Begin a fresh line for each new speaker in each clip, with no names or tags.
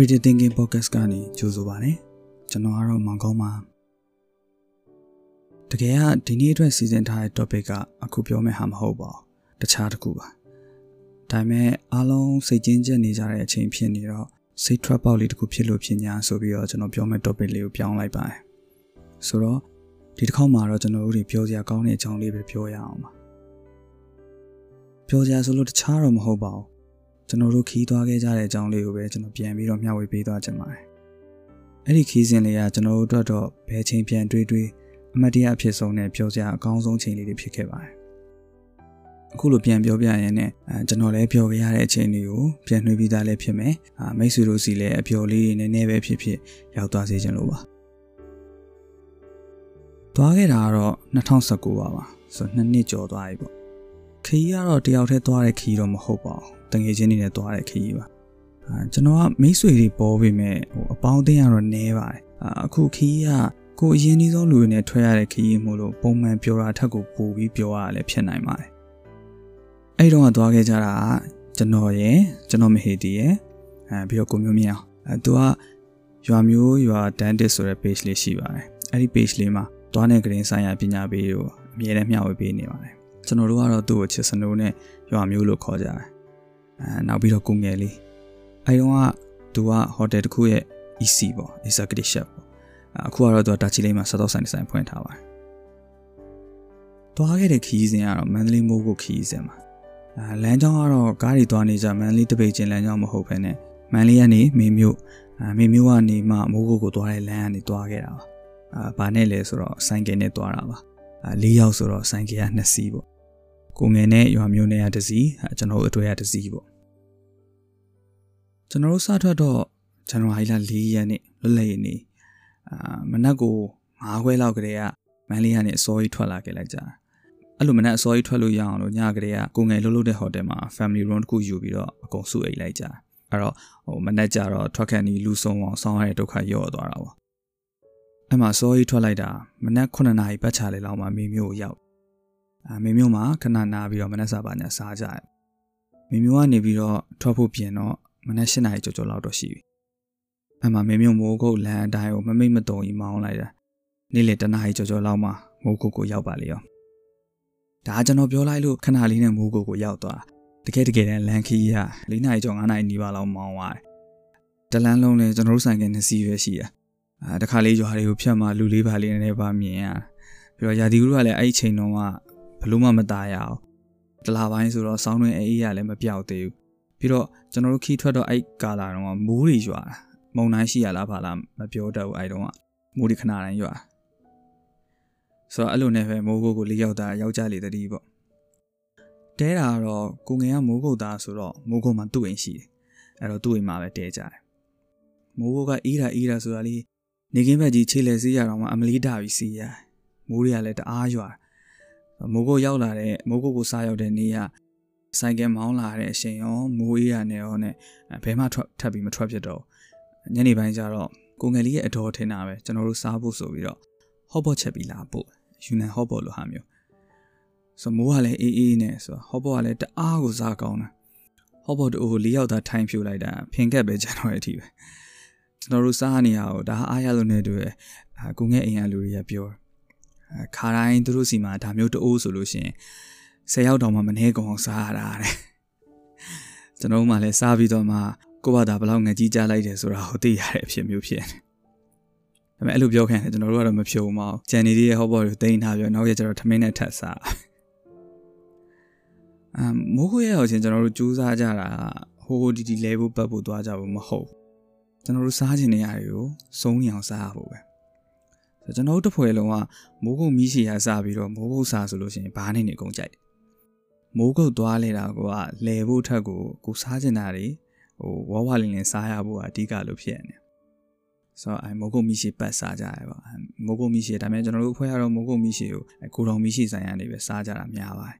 Everyday Thinking Podcast ကနေကြိုဆိုပါရစေကျွန်တော်ကတော့မောင်ကောင်းပါတကယ်ကဒီနေ့အတွက်စီစဉ်ထားတဲ့ topic ကအခုပြောမယ့်ဟာမဟုတ်ပါဘူးတခြားတစ်ခုပါဒါပေမဲ့အားလုံးစိတ်ကျဉ်ကျက်နေကြတဲ့အချိန်ဖြစ်နေတော့စိတ် trap ပေါက်လေးတစ်ခုဖြစ်လို့ဖြစ်ညာဆိုပြီးတော့ကျွန်တော်ပြောမယ့် topic လေးကိုပြောင်းလိုက်ပါတယ်ဆိုတော့ဒီတစ်ခေါက်မှာတော့ကျွန်တော်တို့တွေပြောစရာကောင်းတဲ့အကြောင်းလေးပဲပြောရအောင်ပါပြောစရာဆိုလို့တခြားတော့မဟုတ်ပါဘူး ကျွန်တော်တို့ခီးသွားခဲ့ကြတဲ့အကြောင်းလေးကိုပဲကျွန်တော်ပြန်ပြီးတော့မျှဝေပေးသွားချင်ပါတယ်အဲ့ဒီခီးစဉ်လေးကကျွန်တော်တို့အတွက်တော့ဘယ်ချိန်ပြန်တွေးတွေးအမတ်တရားအဖြစ်ဆုံးနဲ့ပြောစရာအကောင်းဆုံးချိန်လေးတွေဖြစ်ခဲ့ပါတယ်အခုလိုပြန်ပြောပြရင်လည်းအဲကျွန်တော်လည်းပြောခဲ့ရတဲ့အချိန်တွေကိုပြန်နှွေးပြီးသားလည်းဖြစ်မယ်အာမိတ်ဆွေတို့စီလည်းအပျော်လေးတွေနည်းနည်းပဲဖြစ်ဖြစ်ရောက်သွားစေချင်လို့ပါသွားခဲ့တာကတော့2019ပါပါဆိုတော့နှစ်နှစ်ကျော်သွားပြီပေါ့ ခရီးကတော့တယောက်တည်းသွားတဲ့ခရီးတော့မဟုတ်ပါဘူးတငယ်ချင်းတွေနဲ့သွားတဲ့ခရီးပါအာကျွန်တော်ကမိတ်ဆွေတွေပေါ်ပေမဲ့ဟိုအပေါင်းအသင်းကတော့နည်းပါတယ်အာအခုခရီးကကိုအရင်ကြီးဆုံးလူတွေနဲ့ထွက်ရတဲ့ခရီးမို့လို့ပုံမှန်ပြောတာထက်ကိုပိုပြီးပြောရလည်းဖြစ်နိုင်ပါတယ်အဲ့တော့ကသွားခဲ့ကြတာကကျွန်တော်ရယ်ကျွန်တော်မဟေတီရယ်အဲပြီးတော့ကိုမျိုးမြအောင်အဲသူကရွာမျိုးရွာဒန်တစ်ဆိုတဲ့ page လေးရှိပါတယ်အဲ့ဒီ page လေးမှာသွားတဲ့ဂရင်းဆိုင်ရာပညာပေးကိုအမြဲတမ်းမျှဝေပေးနေပါတယ် ကျွန်တော်တို့ကတော့သူ့ကိုချစ်စနိုးနဲ့ရွာမျိုးလို့ခေါ်ကြတယ်အဲနောက်ပြီးတော့ကိုငယ်လေးအဲတုန်းကသူကဟိုတယ်တစ်ခုရဲ့ EC ပေါ့ executive chef ပေါ့အခုကတော့သူကတာချီလေးမှာစတော့ဆိုင်ဒီဇိုင်းဖွင့်ထားပါတယ်သွားခဲ့တဲ့ခီးစဉ်ကတော့မန္တလေးမိုးကိုခီးစဉ်ပါအဲလမ်းကြောင်းကတော့ကားတွေသွားနေကြမန္တလေးတပိတ်ချင်းလမ်းကြောင်းမဟုတ်ဘဲနဲ့မန္တလေးကနေမေမြို့အဲမေမြို့ကနေမှမိုးကိုကိုသွားတဲ့လမ်းကနေသွားခဲ့တာပါအာဘာနဲ့လဲဆိုတော့ဆိုင်ကယ်နဲ့သွားတာပါအဲ၄ယောက်ဆိုတော့ဆိုင်ကယ်က2စီးပေါ့ ကိုငယ်နဲ့ရွာမျိုးနဲ့ကတစီကျွန်တော်တို့အတွေ့အတစီပေါ့ကျွန်တော်တို့စထွက်တော့ဇန်နဝါရီလ၄ရက်နေ့လွတ်လပ်ရေးနေ့အာမနက်ကို9ခွဲလောက်ကလေးကမန်လေးကနေအစောကြီးထွက်လာခဲ့လိုက်ကြအဲ့လိုမနက်အစောကြီးထွက်လို့ရအောင်လို့ညကလေးကကိုငယ်လှုပ်လှုပ်တဲ့ဟိုတယ်မှာ family room တစ်ခုယူပြီးတော့အကုန်စုအိတ်လိုက်ကြအဲ့တော့ဟိုမနက်ကျတော့ထွက်ခန့်ဒီလူဆုံးအောင်ဆောင်းရတဲ့ဒုက္ခရော့သွားတာပေါ့အဲ့မှာစောကြီးထွက်လိုက်တာမနက်9နာရီပတ်ချလေလောက်မှမိမျိုးကိုရောက် အာမေမျိုးမှာခဏနာပြီးတော့မနက်စာပါညာစားကြတယ်မေမျိုးကနေပြီးတော့ထွက်ဖို့ပြင်တော့မနက်၈နာရီကျော်ကျော်လောက်တော့ရှိပြီအမှမေမျိုးမိုးကုတ်လမ်းအတိုင်းကိုမမိတ်မတုံကြီးမောင်းလိုက်တာနေ့လေတနာရီကျော်ကျော်လောက်မှမိုးကုတ်ကိုရောက်ပါလေရောဒါကျွန်တော်ပြောလိုက်လို့ခဏလေးနဲ့မိုးကုတ်ကိုရောက်သွားတကယ်တကယ်တမ်းလန်ခီးက၄နာရီကျော်၅နာရီနီးပါးလောက်မောင်းသွားတယ်တလန်းလုံးလဲကျွန်တော်တို့ဆိုင်ကနှစ်စီးပဲရှိရအာတခါလေးရွာတွေကိုဖြတ်မှလူလေးပါလေးနဲ့ပါမြင်ရပြီးတော့ရာသီဥတုကလည်းအဲ့ဒီချိန်တော့က ဘလို့မှမตายရအောင်တလာပိုင်းဆိုတော့စောင်းတွင်အေးရလည်းမပြောက်သေးဘူးပြီးတော့ကျွန်တော်တို့ခီးထွက်တော့အဲ့ကာလာတော့မိုးတွေရွာတာမုံတိုင်းရှိရလားဘာလားမပြောတတ်ဘူးအဲ့တော့မိုးတွေခဏတိုင်းရွာဆိုတော့အဲ့လိုနဲ့ပဲမိုးကုတ်ကိုလေးယောက်သားယောက်ျားလေးတတိပေါ့တဲတာကတော့ကိုငယ်ကမိုးကုတ်သားဆိုတော့မိုးကုတ်မှာသူ့အိမ်ရှိတယ်အဲ့တော့သူ့အိမ်မှာပဲတဲကြတယ်မိုးကုတ်ကအေးတာအေးတာဆိုတာလေးနေကင်းဘက်ကြီးခြေလဲစီးရတော့မှအမလီတာပြီးစီးရမိုးတွေကလည်းတအားရွာ မိုးကုတ်ရောက်လာတဲ့မိုးကုတ်ကိုစားရောက်တဲ့နေ့ကဆိုင်ကယ်မောင်းလာတဲ့အချိန်ရောမိုးအေးရနဲ့ရောနဲ့ဘဲမှထွက်ထပ်ပြီးမထွက်ဖြစ်တော့ညနေပိုင်းကျတော့ကိုငယ်လေးရဲ့အတော်ထင်တာပဲကျွန်တော်တို့စားဖို့ဆိုပြီးတော့ဟော့ဘော့ချက်ပြီးလာပို့ယူနန်ဟော့ဘော့လိုဟာမျိုးဆိုမိုးကလည်းအေးအေးနဲ့ဆိုဟော့ဘော့ကလည်းတအားကိုစားကောင်းတာဟော့ဘော့တို့လေးယောက်သားထိုင်ဖြူလိုက်တာဖင်ကက်ပဲကျွန်တော်ရဲ့အထိပဲကျွန်တော်တို့စားနေရအောင်ဒါအားရလို့နေတူရဲ့ကိုငယ်အိမ်ကလူတွေကပြော ခါတိုင်းသူတို့စီမှာဒါမျိုးတိုးဆိုလို့ရှိရင်ဆယ်ယောက်တောင်မှမနှဲကုန်အောင်စားရတာတဲ့ကျွန်တော်မှလည်းစားပြီးတော့မှကိုဘာသာဘလောက်ငကြီးကြလိုက်တယ်ဆိုတာကိုသိရတဲ့အဖြစ်မျိုးဖြစ်နေဒါပေမဲ့အဲ့လိုပြောခံတယ်ကျွန်တော်တို့ကတော့မဖြုံမအောင်ဂျန်နီရဲ့ဟောဘော်ကိုတိန်းထားပြီးနောက်ရကျတော့ထမင်းနဲ့ထပ်စားအမ်မိုးခွေရဲ့အောင်ချင်းကျွန်တော်တို့စူးစမ်းကြတာဟိုဟိုဒီဒီလဲဖို့ပတ်ဖို့သွားကြဖို့မဟုတ်ကျွန်တော်တို့စားခြင်းနေရတယ်ကိုစုံနေအောင်စားရဖို့ပဲ ကျွန်တော်တို့တစ်ဖွဲ့လုံးကမိုးကုတ်မီးရှည်ရစားပြီးတော့မိုးကုတ်စားဆိုလို့ရှိရင်ဘာနဲ့နေကုန်ကြိုက်မိုးကုတ်သွားလဲတာကလဲဖို့ထက်ကိုကိုစားကျင်တာတွေဟိုဝဝလင်းလင်းစားရဖို့အဓိကလို့ဖြစ်နေဆိုတော့အဲမိုးကုတ်မီးရှည်ပတ်စားကြရပါမိုးကုတ်မီးရှည်ဒါပေမဲ့ကျွန်တော်တို့အဖွဲ့ကတော့မိုးကုတ်မီးရှည်ကိုကိုတော်မီးရှည်ဆိုင်ရနေပဲစားကြတာများပါတယ်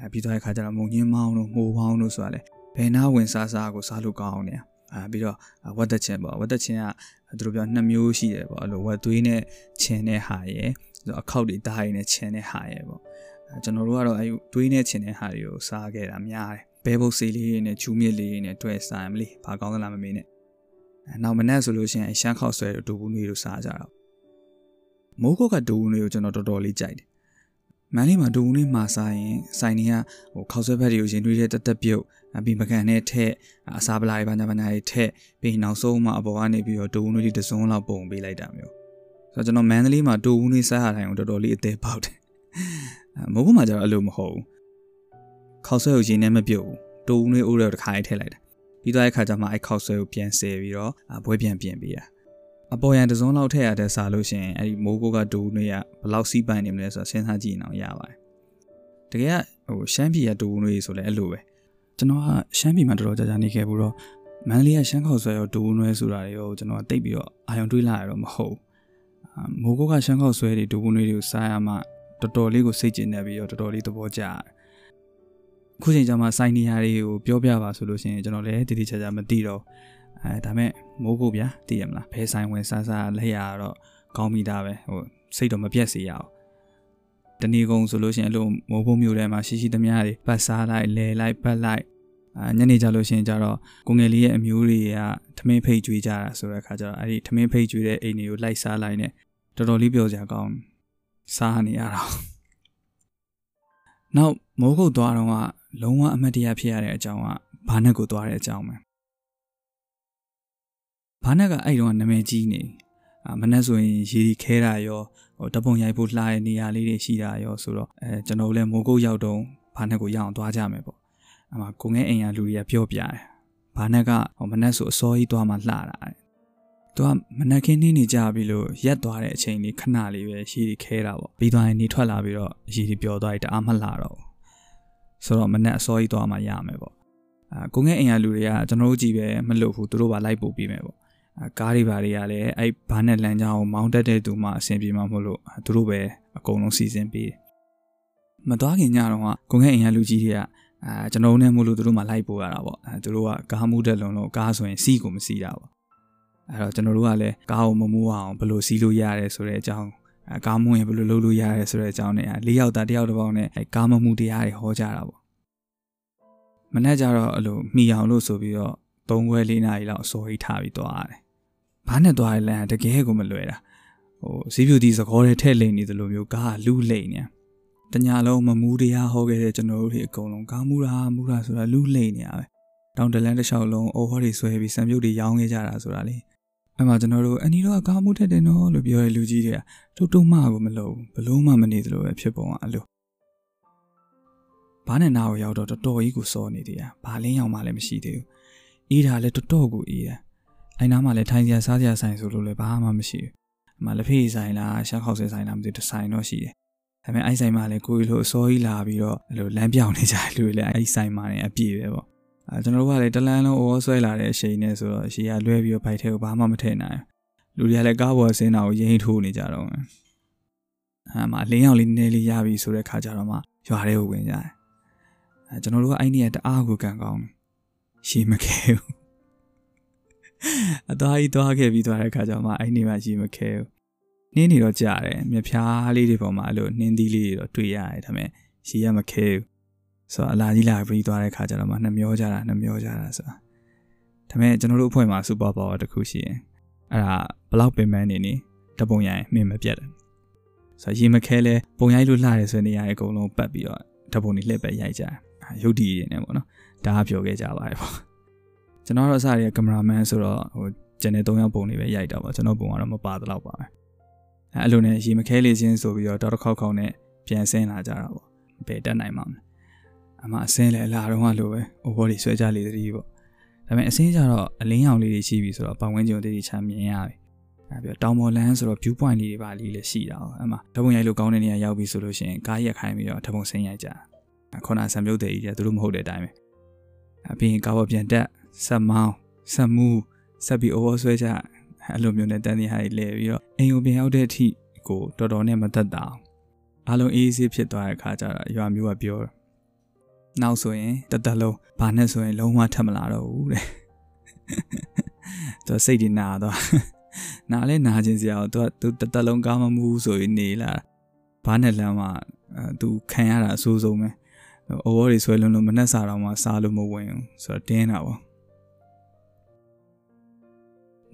အဲပြီးတော့အခါကျတော့မုံညင်းမောင်းတို့မိုးပေါင်းတို့ဆိုတာလေဘယ်နာဝင်စားစားကိုစားလို့ကောင်းနေ အဲပြီးတော့ဝတ်သက်ချင်းပေါ့ဝတ်သက်ချင်းကသူတို့ပြောနှစ်မျိုးရှိတယ်ပေါ့အဲ့လိုဝက်သွေးနဲ့ခြင်တဲ့ဟာရယ်အခောက်တွေဓာတ်ရည်နဲ့ခြင်တဲ့ဟာရယ်ပေါ့ကျွန်တော်တို့ကတော့အဲတွေးနဲ့ခြင်တဲ့ဟာတွေကိုစားခဲ့တာများတယ်ဘဲဘုတ်ဆေးလေးတွေနဲ့ဂျူးမြစ်လေးတွေနဲ့တွဲစားမလို့ဘာကောင်းသလားမမေးနဲ့နောက်မနေ့ဆိုလို့ရှိရင်ရှမ်းခောက်ဆွဲတို့ဒူဘူးနွေတို့စားကြတာမိုးကုတ်ကဒူဘူးနွေကိုကျွန်တော်တော်တော်လေးကြိုက်တယ် မန်လေးမှာဒူဘူးနွေမှာစားရင်ဆိုင်တွေကဟိုခောက်ဆွဲဘက်တွေကိုရင်တွေးတဲ့တက်တက်ပြုတ်ပြီးပကံနဲ့ထက်အစားပလာတွေဘာညာဘာညာတွေထက်ပြီးနောက်ဆုံးမှအပေါ်ကနေပြီးတော့ဒူဘူးနွေတွေတစုံလောက်ပုံပေးလိုက်တာမျိုးဆိုတော့ကျွန်တော်မန်လေးမှာဒူဘူးနွေစားရတိုင်းကိုတော်တော်လေးအသေးပေါက်တယ်မိုးကုတ်မှာကျတော့အဲ့လိုမဟုတ်ဘူးခောက်ဆွဲကိုရင်နဲ့မပြုတ်ဘူးဒူဘူးနွေအိုးတော့တစ်ခါလေးထည့်လိုက်တာပြီးသွားတဲ့ခါကျမှအဲ့ခောက်ဆွဲကိုပြန်ဆယ်ပြီးတော့ဘွဲပြန်ပြင်ပေးတာ အပေါ်ရန်တစုံလောက်ထည့်ရတဲ့စားလို့ရှိရင်အဲ့ဒီမိုးကိုကဒူနွေကဘလောက်စီးပိုင်နေမလဲဆိုတာစဉ်းစားကြည့်အောင်ရပါတယ်တကယ်ကဟိုရှမ်းပြည်ကဒူနွေဆိုလဲအဲ့လိုပဲကျွန်တော်ကရှမ်းပြည်မှာတော်တော်ကြာကြာနေခဲ့ဘူးတော့မန္တလေးကရှမ်းခေါက်ဆွဲရောဒူနွေဆိုတာတွေကိုကျွန်တော်ကတိတ်ပြီးတော့အာရုံတွေးလာရတော့မဟုတ်မိုးကိုကရှမ်းခေါက်ဆွဲတွေဒူနွေတွေကိုစားရမှတော်တော်လေးကိုစိတ်ကျဉ်နေပြီးတော့တော်တော်လေးသဘောကျတယ်ခုချိန်ကျမှစိုင်းနေရာတွေကိုပြောပြပါဆိုလို့ရှိရင်ကျွန်တော်လည်းတတိချာချာမသိတော့အဲဒါမဲ့ မိုးကိုဗျာသိရမလားဘဲဆိုင်ဝင်ဆန်းဆန်းလက်ရတော့ကောင်းမိတာပဲဟိုစိတ်တော့မပြတ်စေရအောင်တဏီကုံဆိုလို့ရှိရင်အဲ့လိုမိုးဖို့မျိုးထဲမှာရှိရှိသမျှတွေပတ်စားလိုက်လဲလိုက်ပတ်လိုက်အာညနေကြလို့ရှိရင်ကြတော့ကိုငယ်လေးရဲ့အမျိုးတွေကထမင်းဖိတ်ကျွေးကြတာဆိုတဲ့အခါကျတော့အဲ့ဒီထမင်းဖိတ်ကျွေးတဲ့အိမ်တွေကိုလိုက်စားလိုက်နေတော်တော်လေးပျော်စရာကောင်းစားနေရတာနောက်မိုးကုတ်သွားတော့ကလုံးဝအမတ်တရားဖြစ်ရတဲ့အကြောင်းကဘာနဲ့ကိုသွားတဲ့အကြောင်းပဲ ဘာနဲ့ကအဲ့တုန်းကနာမည်ကြီးနေအာမနဲ့ဆိုရင်ရေဒီခဲတာရောဟိုတပုံရိုက်ဖို့လှတဲ့နေရာလေးတွေရှိတာရောဆိုတော့အဲကျွန်တော်လည်းမိုးကုတ်ရောက်တော့ဘာနဲ့ကိုရအောင်သွားကြမယ်ပေါ့အမှကိုငဲအိမ်ရလူတွေကပြောပြတယ်ဘာနဲ့ကဟိုမနဲ့ဆိုအစောကြီးသွားမှလှတာသူကမနက်ခင်းနေနေကြပြီလို့ရက်သွားတဲ့အချိန်လေးခဏလေးပဲရေဒီခဲတာပေါ့ပြီးသွားရင်နေထွက်လာပြီးတော့ရေဒီပျော်သွားရင်တအားမလှတော့ဆိုတော့မနက်အစောကြီးသွားမှရမယ်ပေါ့အာကိုငဲအိမ်ရလူတွေကကျွန်တော်တို့ကြည့်ပဲမလုပ်ဘူးသူတို့ပါလိုက်ပို့ပြီးမယ်ပေါ့အာ ကားတွေဘာတွေကလည်းအဲ့ဘာနဲ့လမ်းကြောင်းကိုမောင်းတက်တဲ့သူမှအဆင်ပြေမှာမဟုတ်လို့သူတို့ပဲအကုန်လုံးစီစဉ်ပေးတယ်မသွားခင်ညတော့ကကိုငဲအိမ်ရလူကြီးတွေကအာကျွန်တော်နဲ့မို့လို့သူတို့မှလိုက်ပို့ရတာပေါ့အဲသူတို့ကကားမှုတက်လုံးလို့ကားဆိုရင်စီးကိုမစီးတာပေါ့အဲ့တော့ကျွန်တော်တို့ကလည်းကားကိုမမိုးအောင်ဘယ်လိုစီးလို့ရတယ်ဆိုတဲ့အကြောင်းကားမွရင်ဘယ်လိုလုပ်လို့ရတယ်ဆိုတဲ့အကြောင်းနဲ့လေးယောက်သားတယောက်တစ်ပေါက်နဲ့အဲကားမမှုတရားတွေဟောကြတာပေါ့မနေ့ကျတော့အဲ့လိုမိအောင်လို့ဆိုပြီးတော့သုံးခွဲလေးနာရီလောက်အစောကြီးထားပြီးသွားရတယ်။ ဘာနဲ့သွားရလဲတကယ်ကိုမလွယ်တာ။ဟိုစီးပြူတီသခေါ်တဲ့ထဲ့လိမ့်နေသလိုမျိုးကားလူလိမ့်နေ။တညာလုံးမမူးတရားဟောခဲ့တဲ့ကျွန်တော်တို့တွေအကုန်လုံးကားမူတာမူတာဆိုတာလူလိမ့်နေရပဲ။တောင်တလန်းတစ်လျှောက်လုံးအိုဟောတွေဆွဲပြီးစံပြုတ်တွေရောင်းခဲ့ကြတာဆိုတာလေ။အဲ့မှာကျွန်တော်တို့အနီတော့ကားမှုထက်တယ်နော်လို့ပြောရလူကြီးတွေကတုတ်တုံမှကိုမလုပ်ဘူးဘလို့မှမနေသလိုပဲဖြစ်ပုံကအလိုဘာနဲ့နာကိုရောက်တော့တော်တော်ကြီးကိုစောနေသေးတာဘာလင်းရောက်မှလည်းမရှိသေးဘူးအေးတာလည်းတော်တော်ကိုအေးတာ အဲ့နားမှာလည်းထိုင်စရာစားစရာဆိုင်ဆိုလို့လည်းဘာမှမရှိဘူးအမှလက်ဖေးဆိုင်လားရှမ်းခေါက်ဆဲဆိုင်လားမသိဘူးဆိုင်တော့ရှိတယ်ဒါပေမဲ့အဲ့ဆိုင်မှာလည်းကိုကြီးလိုအစောကြီးလာပြီးတော့အဲ့လိုလမ်းပြောင်နေကြလူတွေလည်းအဲ့ဆိုင်မှာလည်းအပြည့်ပဲပေါ့အဲကျွန်တော်တို့ကလည်းတလန်းလုံးအောဆွဲလာတဲ့အချိန်နဲ့ဆိုတော့ရှေ့ကလွဲပြီးတော့ဘိုက်ထဲကိုဘာမှမထည့်နိုင်လူတွေကလည်းကားပေါ်ဆင်းတာကိုရင်ထိုးနေကြတော့အဲမှာလင်းရောက်လေးနည်းနည်းလေးရပြီဆိုတဲ့ခါကျတော့မှရွာထဲကိုဝင်ကြတယ်အဲကျွန်တော်တို့ကအဲ့ဒီကတအားကိုကန်ကောင်းရှေ့မခဲဘူး အသားကြီးသွားခဲ့ပြီးသွားတဲ့ခါကျမှအဲ့ဒီမှာရှေ့မခဲဘူးနင်းနေတော့ကြားတယ်မြဖြားလေးတွေပေါ်မှာအဲ့လိုနင်းသီးလေးတွေတော့တွေ့ရတယ်ဒါပေမဲ့ရှေ့ကမခဲဘူးဆိုတော့အလာကြီးလာပြီးသွားတဲ့ခါကျတော့မှနှမျောကြတာနှမျောကြတာဆိုတာဒါပေမဲ့ကျွန်တော်တို့အဖွဲ့မှာစူပါပါဝါတစ်ခုရှိရင်အဲ့ဒါဘလောက်ပင်ပန်းနေနေတပုံရိုင်မင်းမပြတ်တယ်ဆိုတော့ရေမခဲလဲပုံရိုက်လို့လှတယ်ဆိုတဲ့နေရာအကုန်လုံးပတ်ပြီးတော့တပုံတွေလှည့်ပဲရိုက်ကြတယ်ရုပ်တည်ရနေပေါ့နော်ဒါကပြောခဲ့ကြပါတယ်ပေါ့ ကျွန်တော်တော့အစရကင်မရာမန်ဆိုတော့ဟိုကျန်တဲ့၃ယောက်ပုံတွေပဲရိုက်တာပေါ့ကျွန်တော်ပုံကတော့မပါတော့ပါပဲအဲအဲ့လိုနဲ့ရေမခဲလေးချင်းဆိုပြီးတော့တောက်တစ်ခေါက်ခေါက်နဲ့ပြန်ဆင်းလာကြတာပေါ့ဘယ်တက်နိုင်မှာမလဲအမအစင်းလည်းအလားတော့လိုပဲအိုဘော်တွေဆွဲကြလေတည်းပေါ့ဒါပေမဲ့အစင်းကြတော့အလင်းရောင်လေးတွေရှိပြီဆိုတော့ပတ်ဝန်းကျင်တွေချမ်းမြင်ရပြီအဲပြီးတောင်ပေါ်လန်းဆိုတော့ view point လေးတွေပါလေးလည်းရှိတာ哦အမဓပုံရိုက်လို့ကောင်းတဲ့နေရာရောက်ပြီဆိုလို့ရှိရင်ကားရက်ခိုင်းပြီးတော့ဓပုံဆင်းရိုက်ကြခုနဆံမြုပ်တဲ့ကြီးကသူတို့မဟုတ်တဲ့အတိုင်းပဲအပြင်ကားပေါ်ပြန်တက် ဆက်မောင်းဆက်မူးဆက်ပြီး over ဆွဲကြအဲ့လိုမျိုးနဲ့တန်းနေဟာတွေလဲပြီးတော့အိမ်ကိုပြန်ရောက်တဲ့အထိကိုတော်တော်နဲ့မသက်တာအောင်အားလုံးအေးအေးဆေးဖြစ်သွားတဲ့အခါကျတော့ရွာမျိုးကပြောနောက်ဆိုရင်တသက်လုံးဘာနဲ့ဆိုရင်လုံးဝထပ်မလာတော့ဘူးတဲ့သူစိတ်တွေနာတော့နားလဲနာခြင်းစရာတော့သူတသက်လုံးကားမမှုဆိုရင်နေလာဘာနဲ့လမ်းမှာသူခံရတာအဆိုးဆုံးပဲအိုးဝတွေဆွဲလုံးလို့မနှက်စာတော့မှစားလို့မဝင်ဘူးဆိုတော့တင်းတာပေါ့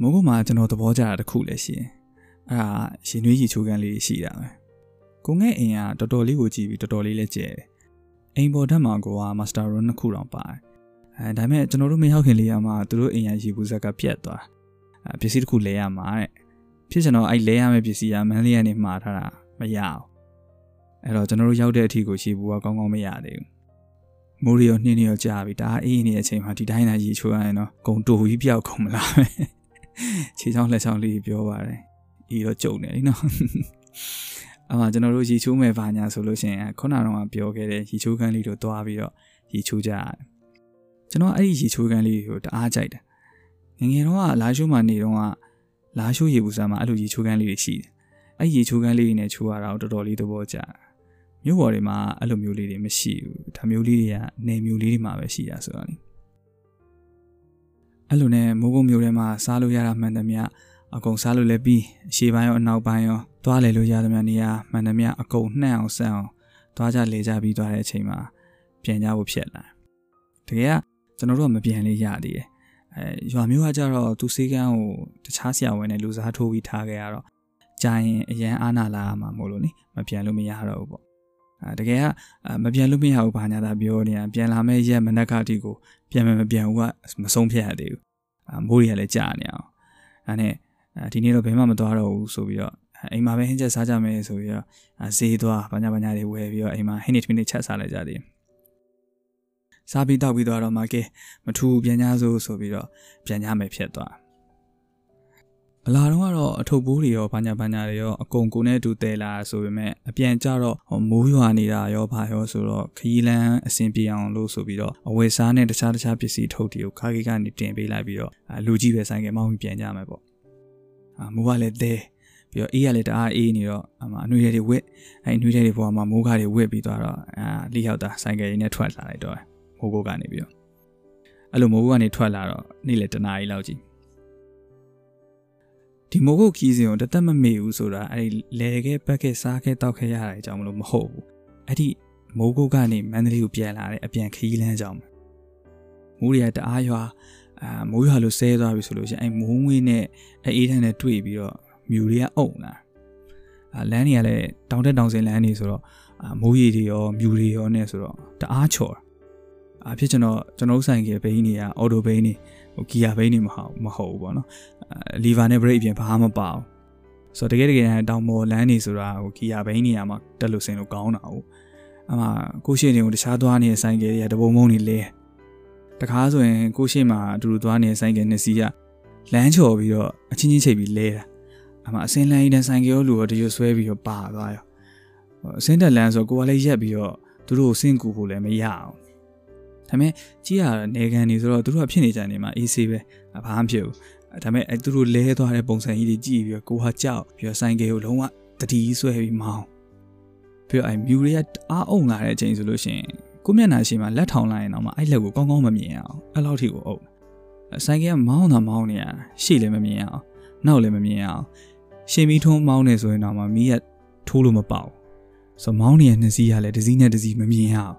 မိုးကုတ်မှာကျွန်တော်သဘောကျတာတစ်ခုလည်းရှိတယ်အဲ့ဒါရှင်နွေးရီချိုးကန်းလေးရှိတာပဲကိုငဲ့အိမ်ကတော်တော်လေးကိုကြည့်ပြီးတော်တော်လေးလည်းကျဲတယ်အိမ်ပေါ်ဓာတ်မှာကိုကမာစတာရွန်နှစ်ခုတောင်ပါတယ်အဲဒါပေမဲ့ကျွန်တော်တို့မရောက်ခင်လေးရမှာသူတို့အိမ်ရရေဘူးဇက်ကပြတ်သွားအဲပစ္စည်းတစ်ခုလဲရမှာတဲ့ဖြစ်ကျွန်တော်အဲ့လဲရမယ့်ပစ္စည်းကမန်းလေးကနေမှာထားတာမရအောင်အဲ့တော့ကျွန်တော်တို့ရောက်တဲ့အထိကိုရေဘူးကကောင်းကောင်းမရသေးဘူးမိုးရီရောနှင်းနေရောကြာပြီဒါအေးနေတဲ့အချိန်မှာဒီတိုင်းသာရေချိုးရရင်တော့ဂုံတူကြီးပြောက်ကုန်မလားပဲ ခြေချောင်းလက်ချောင်းလေးပြောပါတယ်ဤတော့ကြုံနေလीနော်အမှကျွန်တော်တို့ရေချိုးမယ်ဘာညာဆိုလို့ရှိရင်ခုနကတော့ပြောခဲ့တဲ့ရေချိုးခန်းလေးတို့သွားပြီးတော့ရေချိုးကြရတယ်ကျွန်တော်အဲ့ဒီရေချိုးခန်းလေးကိုတအားကြိုက်တယ်ငငယ်တော့ကလာရှိုးမှာနေတော့ကလာရှိုးရေဘူးစားမှာအဲ့လိုရေချိုးခန်းလေးတွေရှိတယ်အဲ့ရေချိုးခန်းလေးတွေနဲ့ချိုးရတာတော်တော်လေးသဘောကျမြို့ပေါ်တွေမှာအဲ့လိုမျိုးလေးတွေမရှိဘူးဒါမျိုးလေးတွေကနေမျိုးလေးတွေမှာပဲရှိတာဆိုတော့လေ အဲ့လိုနဲ့မိုးကုတ်မျိုးထဲမှာစားလို့ရတာမှန်သမျှအကုန်စားလို့လည်းပြီးအရှေ့ပိုင်းရောအနောက်ပိုင်းရောသွားလေလို့ရသမျှနေရာမှန်သမျှအကုန်နှံ့အောင်ဆန်းအောင်သွားကြလေကြပြီးသွားတဲ့အချိန်မှာပြန်ကြဖို့ဖြစ်လာတကယ်ကကျွန်တော်တို့ကမပြန်လေးရသေးတယ်အဲရွာမျိုးကကြတော့သူစေးကန်းကိုတခြားဆရာဝန်နဲ့လူစားထိုးပြီးထားခဲ့ရတော့ကြာရင်အရန်အာနာလာမှာမို့လို့နိမပြန်လို့မရတော့ဘူးပေါ့အဲ တကယ်ကမပြန်လို့မရဘူးဘာညာသာပြောနေတာပြန်လာမဲ့ရက်မနက်ကတိကိုပြန်မပြန်ဘူးကမဆုံးဖြတ်ရသေးဘူးအမိုးတွေကလည်းကြာနေအောင်အဲနဲ့ဒီနေ့တော့ဘယ်မှမသွားတော့ဘူးဆိုပြီးတော့အိမ်မှာပဲဟင်းချက်စားကြမယ်ဆိုပြီးတော့ဈေးသွားဘာညာဘာညာတွေဝယ်ပြီးတော့အိမ်မှာဟင်းနေထမင်းတွေချက်စားလိုက်ကြတယ်စားပြီးတောက်ပြီးတော့မှကဲမထူပြန်ကြစို့ဆိုပြီးတော့ပြန်ကြမယ်ဖြစ်သွားအ လာတော့ကတော့အထုပ်ပိုးတွေရောဘာညာဘာညာတွေရောအကုန်ကိုနဲ့တူတဲလာဆိုပေမဲ့အပြန်ကြတော့မိုးရွာနေတာရောဘာရောဆိုတော့ခရီးလန်းအဆင်ပြေအောင်လို့ဆိုပြီးတော့အဝယ်စားနဲ့တခြားတခြားပစ္စည်းထုတ်တွေကိုခါကြီးကနေတင်ပေးလိုက်ပြီးတော့လူကြီးပဲဆိုင်ကမောင်းပြီးပြန်ကြမယ်ပေါ့အာမိုးကလည်းတဲပြီးတော့အေးကလည်းတအားအေးနေတော့အမအနှွေတွေဝစ်အဲအနှွေတွေပေါ်မှာမိုးကားတွေဝစ်ပြီးသွားတော့အာလိရောက်တာဆိုင်ကယ်ရင်းနဲ့ထွက်လာလိုက်တော့မိုးကိုကနေပြီးတော့အဲ့လိုမိုးကိုကနေထွက်လာတော့နေ့လေတနားကြီးလောက်ကြီး ဒီမိုးကိုခီးစဉ်ကိုတသက်မမေ့ဘူးဆိုတာအဲ့ဒီလဲခဲ့ပတ်ခဲ့စားခဲ့တောက်ခဲ့ရတဲ့အကြောင်းမလို့မဟုတ်ဘူးအဲ့ဒီမိုးကိုကနေမန္တလေးကိုပြန်လာတဲ့အပြန်ခီးလန်းကြောင်းမိုးရတအားရွာအာမိုးရွာလို့ဆဲသွားပြီဆိုလို့ရှိရင်အဲ့မိုးငွေးနဲ့အေးထန်းနဲ့တွေ့ပြီးတော့မြူတွေကအုံလာအာလမ်းတွေကလည်းတောင်တက်တောင်စင်လမ်းတွေဆိုတော့အာမိုးရီတွေရောမြူတွေရောနဲ့ဆိုတော့တအားချော်အာဖြစ်ကျွန်တော်ကျွန်တော်ဆိုင်ကဘိန်းတွေကအော်တိုဘိန်းတွေဟို ဂီယာဘိန်းတွေမဟုတ်မဟုတ်ဘူးပေါ့နော်လီဗာနဲ့ဘရိတ်အပြင်ဘာမှမပါဘူးဆိုတော့တကယ်တကယ်တောင်ပေါ်လမ်းနေဆိုတာဟိုဂီယာဘိန်းနေရာမှာတက်လို့ဆင်လို့ကောင်းတာဟုတ်အမှကိုရှိနေကိုတခြားသွားနေတဲ့ဆိုင်ကတွေကတပုံမုံနေလဲတခါဆိုရင်ကိုရှိမှာအတူတူသွားနေတဲ့ဆိုင်ကနှစ်စီးကလမ်းချော်ပြီးတော့အချင်းချင်းချိတ်ပြီးလဲတာအမှအစင်းလန်းကြီးတဲ့ဆိုင်ကရောလူရောတရွဆွဲပြီးတော့ပါသွားရောအစင်းတက်လန်းဆိုကိုကလည်းရက်ပြီးတော့သူတို့ကိုစင့်ကူဖို့လည်းမရအောင် ဒါပေမဲ့ကြီးရနေကန်နေဆိုတော့သူတို့ကဖြစ်နေကြနေမှာအေးဆေးပဲဘာမှဖြစ်ဘူးဒါပေမဲ့အဲသူတို့လဲသွားတဲ့ပုံစံကြီးတွေကြည့်ပြီးတော့ကိုဟာကြောက်ပြီးတော့ဆိုင်ကယ်ကိုလုံးဝတတိဆွဲပြီးမောင်းပြီးတော့အဲမြူတွေကအားအုံလာတဲ့အချိန်ဆိုလို့ရှိရင်ကိုမျက်နှာရှိမှလက်ထောင်လိုက်ရင်တော့မှအဲ့လက်ကိုကောင်းကောင်းမမြင်အောင်အဲ့လောက်ထိကိုအုပ်ဆိုင်ကယ်ကမောင်းတာမောင်းနေရရှေ့လည်းမမြင်အောင်နောက်လည်းမမြင်အောင်ရှင်မီထုံးမောင်းနေဆိုရင်တော့မှမီးကထိုးလို့မပေါက်ဆိုမောင်းနေတဲ့နှစ်စီးကလည်းတစ်စီးနဲ့တစ်စီးမမြင်အောင်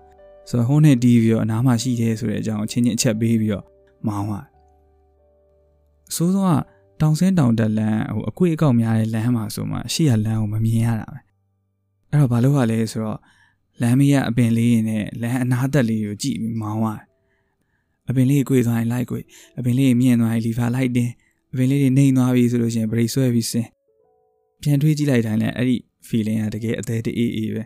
ဆိုတော့ဟိုးနဲ့တီးပြီးတော့အနားမှာရှိတယ်ဆိုတဲ့အကြောင်းချင်းချင်းအချက်ပေးပြီးတော့မောင်းသွားအစိုးဆုံးကတောင်ဆင်းတောင်တက်လမ်းဟိုအကွေ့အကောက်များတဲ့လမ်းမှာဆိုမှရှေ့ကလမ်းကိုမမြင်ရတာပဲအဲ့တော့ဘာလို့ ਆ လဲဆိုတော့လမ်းမရအပင်လေးရင်နဲ့လမ်းအနားသက်လေးကိုကြည့်ပြီးမောင်းသွားအပင်လေးကိုကြွေသွားရင်လိုက်ကြွေအပင်လေးမြင့်သွားရင်လီဖာလိုက်တင်အပင်လေးတွေနှိမ်သွားပြီဆိုလို့ရှိရင်ဘရိတ်ဆွဲပြီးဆင်းပြန်တွေးကြည့်လိုက်တိုင်းလည်းအဲ့ဒီ feeling ကတကယ်အသေးတအေးအေးပဲ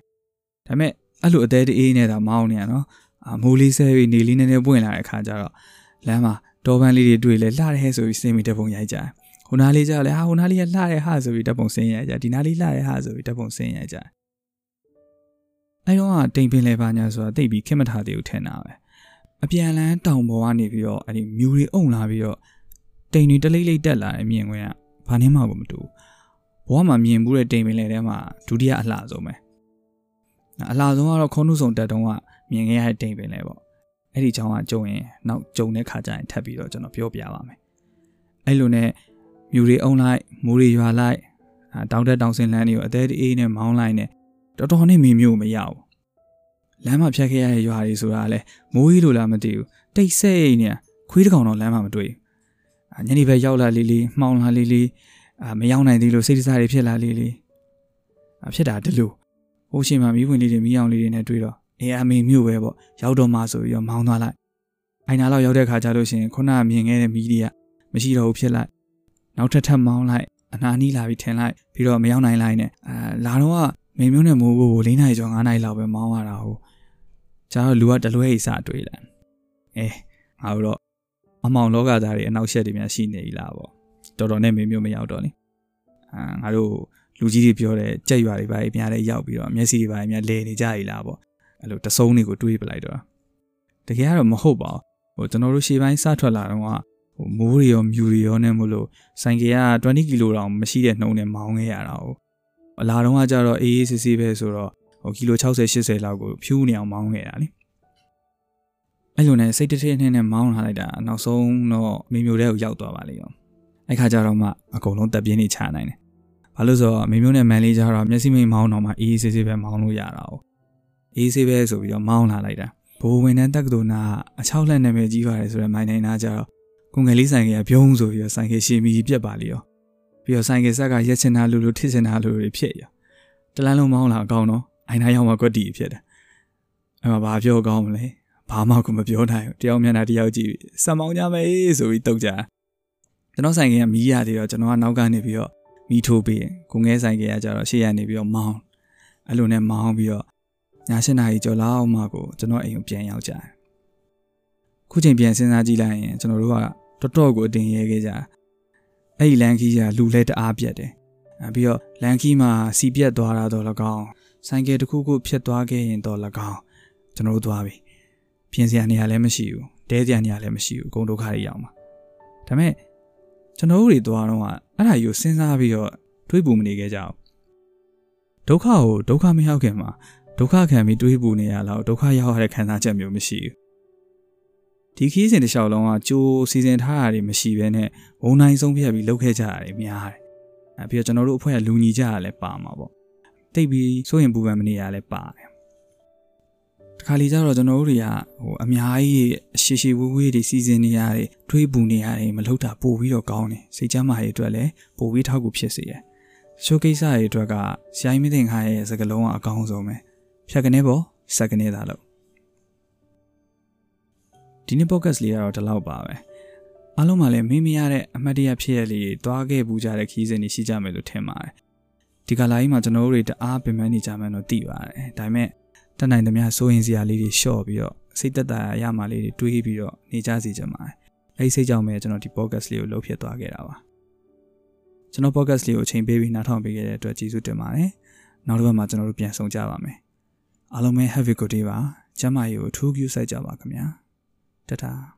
ဒါပေမဲ့ အဲ့လိုအသေးတအေးနဲ့တော့မောင်းနေရနော်အမိုးလေးဆဲပြီးနေလေးနည်းနည်းပွင့်လာတဲ့အခါကျတော့လမ်းမှာတောပန်းလေးတွေတွေ့လဲလှတယ်ဆိုပြီးစင်ပြီးတပုံရိုက်ကြတယ်ဟိုနားလေးကြောက်လဲဟာဟိုနားလေးကလှတယ်ဟာဆိုပြီးတပုံစင်ရိုက်ကြဒီနားလေးလှတယ်ဟာဆိုပြီးတပုံစင်ရိုက်ကြအဲတော့တိမ်ပင်လဲပါညာဆိုတာတိတ်ပြီးခက်မထားသေးဘူးထင်တာပဲအပြန်လန်းတောင်ပေါ်ကနေပြီးတော့အဲ့ဒီမြူတွေအုံလာပြီးတော့တိမ်တွေတလိမ့်လိမ့်တက်လာတဲ့မြင်ကွင်းကဘာနှင်းမှကိုမတူဘဝမှာမြင်ဘူးတဲ့တိမ်ပင်လေထဲမှာဒုတိယအလှဆုံးပဲ အလှဆုံးကတော့ခုံးနှုတ်ဆောင်တက်တုံးကမြင်ခဲ့ရတဲ့တိမ်ပင်လေပေါ့အဲ့ဒီအကြောင်းကကြုံရင်နောက်ကြုံတဲ့ခါကျရင်ထပ်ပြီးတော့ကျွန်တော်ပြောပြပါမယ်အဲ့လိုနဲ့မြူတွေအုံလိုက်မိုးတွေရွာလိုက်တောင်တက်တောင်ဆင်းလမ်းတွေကိုအသေးအေးနဲ့မောင်းလိုက်နဲ့တော်တော်နဲ့မင်းမျိုးမရဘူးလမ်းမှာဖြတ်ခဲ့ရတဲ့ရွာတွေဆိုတာလည်းမိုးကြီးလိုလားမသိဘူးတိတ်ဆိတ်နေခွေးတကောင်တော့လမ်းမှာမတွေ့ဘူးညနေဘက်ရောက်လာလေးလေးမှောင်လာလေးလေးအာမရောက်နိုင်သေးလို့စိတ်တစားတွေဖြစ်လာလေးလေးအဖြစ်တာဒီလို ဟိုးရှင်မှာမိဝင်လေးတွေမိအောင်လေးတွေနဲ့တွေ့တော့အေးအမေမြို့ပဲပေါ့ရောက်တော့မှဆိုပြီးတော့မောင်းသွားလိုက်အိုင်နာလောက်ရောက်တဲ့ခါကျလို့ရှင်ခုနကမြင်ခဲ့တဲ့မီးတွေကမရှိတော့ဘူးဖြစ်လိုက်နောက်ထပ်ထပ်မောင်းလိုက်အနာနီးလာပြီးထင်လိုက်ပြီးတော့မရောက်နိုင်လိုက်နဲ့အာလာတော့ကမေမျိုးနဲ့မိုးကို၄နိုင်ကျော်၅နိုင်လောက်ပဲမောင်းရတာဟုတ်ကျတော့လူကတလွဲအိစတွေ့လာအဲငါတို့တော့အမောင်လောကသားတွေအနောက်ရှက်တွေများရှိနေပြီလားပေါ့တော်တော်နဲ့မေမျိုးမရောက်တော့လေအာငါတို့ လူကြီးတွေပြောတဲ့ကြက်ရွာတွေပါအများလေးရောက်ပြီးတော့မျက်စိတွေပါအများလဲနေကြပြီလားပေါ့အဲ့လိုတစုံတွေကိုတွေးပလိုက်တော့တကယ်ကတော့မဟုတ်ပါဘူးဟိုကျွန်တော်တို့ရှေ့ပိုင်းစထွက်လာတော့ဟိုမိုးတွေရောမြူတွေရောနဲ့မို့လို့ဆိုင်ကယ်က20ကီလိုတောင်မရှိတဲ့နှုံနဲ့မောင်းခဲ့ရတာဟုတ်အလာတော့ကကြတော့အေးအေးဆေးဆေးပဲဆိုတော့ဟိုကီလို60 80လောက်ကိုဖြူးနေအောင်မောင်းခဲ့တာလေအဲ့လိုနဲ့စိတ်တထင်းနဲ့မောင်းလာလိုက်တာနောက်ဆုံးတော့မိမျိုးတဲ့ကိုရောက်သွားပါလေရောအဲ့ခါကျတော့မှအကုန်လုံးတက်ပြင်းနေချနိုင်တယ် ဘာလို့ဆိုတော့မိမျိုးနဲ့မန်လေးကျတော့မျက်စိမိတ်မောင်းတော့မှအေးအေးဆေးဆေးပဲမောင်းလို့ရတာ哦အေးဆေးပဲဆိုပြီးတော့မောင်းလာလိုက်တာဘိုးဝင်တန်းတက်ကတူနာအချောက်လက်နာမည်ကြီးပါတယ်ဆိုတော့မိုင်းနိုင်နာကျတော့ကိုငယ်လေးဆိုင်ကပြုံးဆိုပြီးတော့ဆိုင်ကရှီမီပြက်ပါလေရောပြီးတော့ဆိုင်ကဆက်ကရက်ချင်တာလူလူထစ်ချင်တာလူတွေဖြစ်ရောတလန်းလုံးမောင်းလာအကောင်းတော့အိုင်နာရောက်မှကွက်တီဖြစ်တယ်အဲ့မှာဘာပြောကောင်းမလဲဘာမှကိုမပြောနိုင်ဘူးတယောက်မျက်နှာတယောက်ကြည့်စံမောင်းကြမယ်ဆိုပြီးတုတ်ကြကျွန်တော်ဆိုင်ကမီးရသေးတော့ကျွန်တော်ကနောက်ကနေပြီးတော့ မီးထိုးပေးကိုငဲဆိုင်ကကြတော့ရှေ့ရနေပြီးတော့မောင်းအဲ့လိုနဲ့မောင်းပြီးတော့ည၈နာရီကျော်လောက်မှကိုကျွန်တော်အိမ်ကိုပြန်ရောက်ကြတယ်ခုချိန်ပြန်စဉ်းစားကြည့်လိုက်ရင်ကျွန်တော်တို့ကတော်တော်ကိုအတင်ရဲခဲ့ကြအဲ့ဒီလန်ခီးကလူလဲတအားပြတ်တယ်ပြီးတော့လန်ခီးမှာစီပြတ်သွားတာတော့၎င်းဆိုင်ကယ်တစ်ခုခုဖြစ်သွားခဲ့ရင်တော့၎င်းကျွန်တော်တို့သွားပြီပြင်စရာနေရာလည်းမရှိဘူးတဲစရာနေရာလည်းမရှိဘူးအကုန်ဒုက္ခတွေရောက်မှာဒါပေမဲ့ကျွန်တော်တို့တွေသွားတော့ အဲ့ဒါယူစဉ်းစားပြီးတော့တွေးပူမနေခဲ့ကြအောင်ဒုက္ခကိုဒုက္ခမရောက်ခင်မှာဒုက္ခခံပြီးတွေးပူနေရလောက်ဒုက္ခရောက်ရတဲ့ခံစားချက်မျိုးမရှိဘူးဒီခီးစဉ်တစ်လျှောက်လုံးကကြိုးစီစဉ်ထားတာတွေမရှိဘဲနဲ့ဝုံနိုင်ဆုံးဖြတ်ပြီးလုပ်ခဲ့ကြတာတွေများတယ်အဲပြီးတော့ကျွန်တော်တို့အဖွဲ့ကလူညီကြရလဲပါမှာပေါ့တိတ်ပြီးစိုးရင်ပူပန်မနေရလဲပါတယ်တ ခါလေကျတော့ကျွန်တော်တို့တွေကဟိုအများကြီးအရှိရှိဝေးဝေးတွေစီစဉ်နေရတယ်တွေးပူနေရတယ်မလုပ်တာပို့ပြီးတော့ကောင်းတယ်စိတ်ချမ်းသာရေးအတွက်လည်းပို့ပြီးထောက်ကူဖြစ်စေတယ်ရှိုးကိစ္စတွေအတွက်ကဆရာကြီးမသိခါရဲ့စကလုံးကအကောင်းဆုံးပဲဖြတ်ကနေပေါ့စက်ကနေသာလို့ဒီနေ့ podcast လေးကတော့ဒီလောက်ပါပဲအားလုံးကလည်းမေးမရတဲ့အမှတ်တရဖြစ်ရလေးတွားခဲ့ပူကြတဲ့ခီးစဉ်တွေရှိကြမယ်လို့ထင်ပါတယ်ဒီကလာကြီးမှာကျွန်တော်တို့တွေတအားပင်ပန်းနေကြမယ်လို့သိပါတယ်ဒါပေမဲ့ တတ်နိုင်သမျှစိုးရင်စရာလေးတွေရှော့ပြီးတော့စိတ်သက်သာရမှလေးတွေတွေးပြီးတော့နေကြစီကြပါတယ်အဲဒီစိတ်ကြောင့်ပဲကျွန်တော်ဒီ podcast လေးကိုလုပ်ဖြစ်သွားခဲ့တာပါကျွန်တော် podcast လေးကိုအချိန်ပေးပြီးနားထောင်ပေးခဲ့တဲ့အတွက်ကျေးဇူးတင်ပါတယ်နောက်တစ်ပတ်မှာကျွန်တော်တို့ပြန်ဆုံကြပါမယ်အားလုံးပဲ have a good day ပါကျမ်းမာရေးကိုအထူးပြုစိုက်ကြပါခင်ဗျာတတာ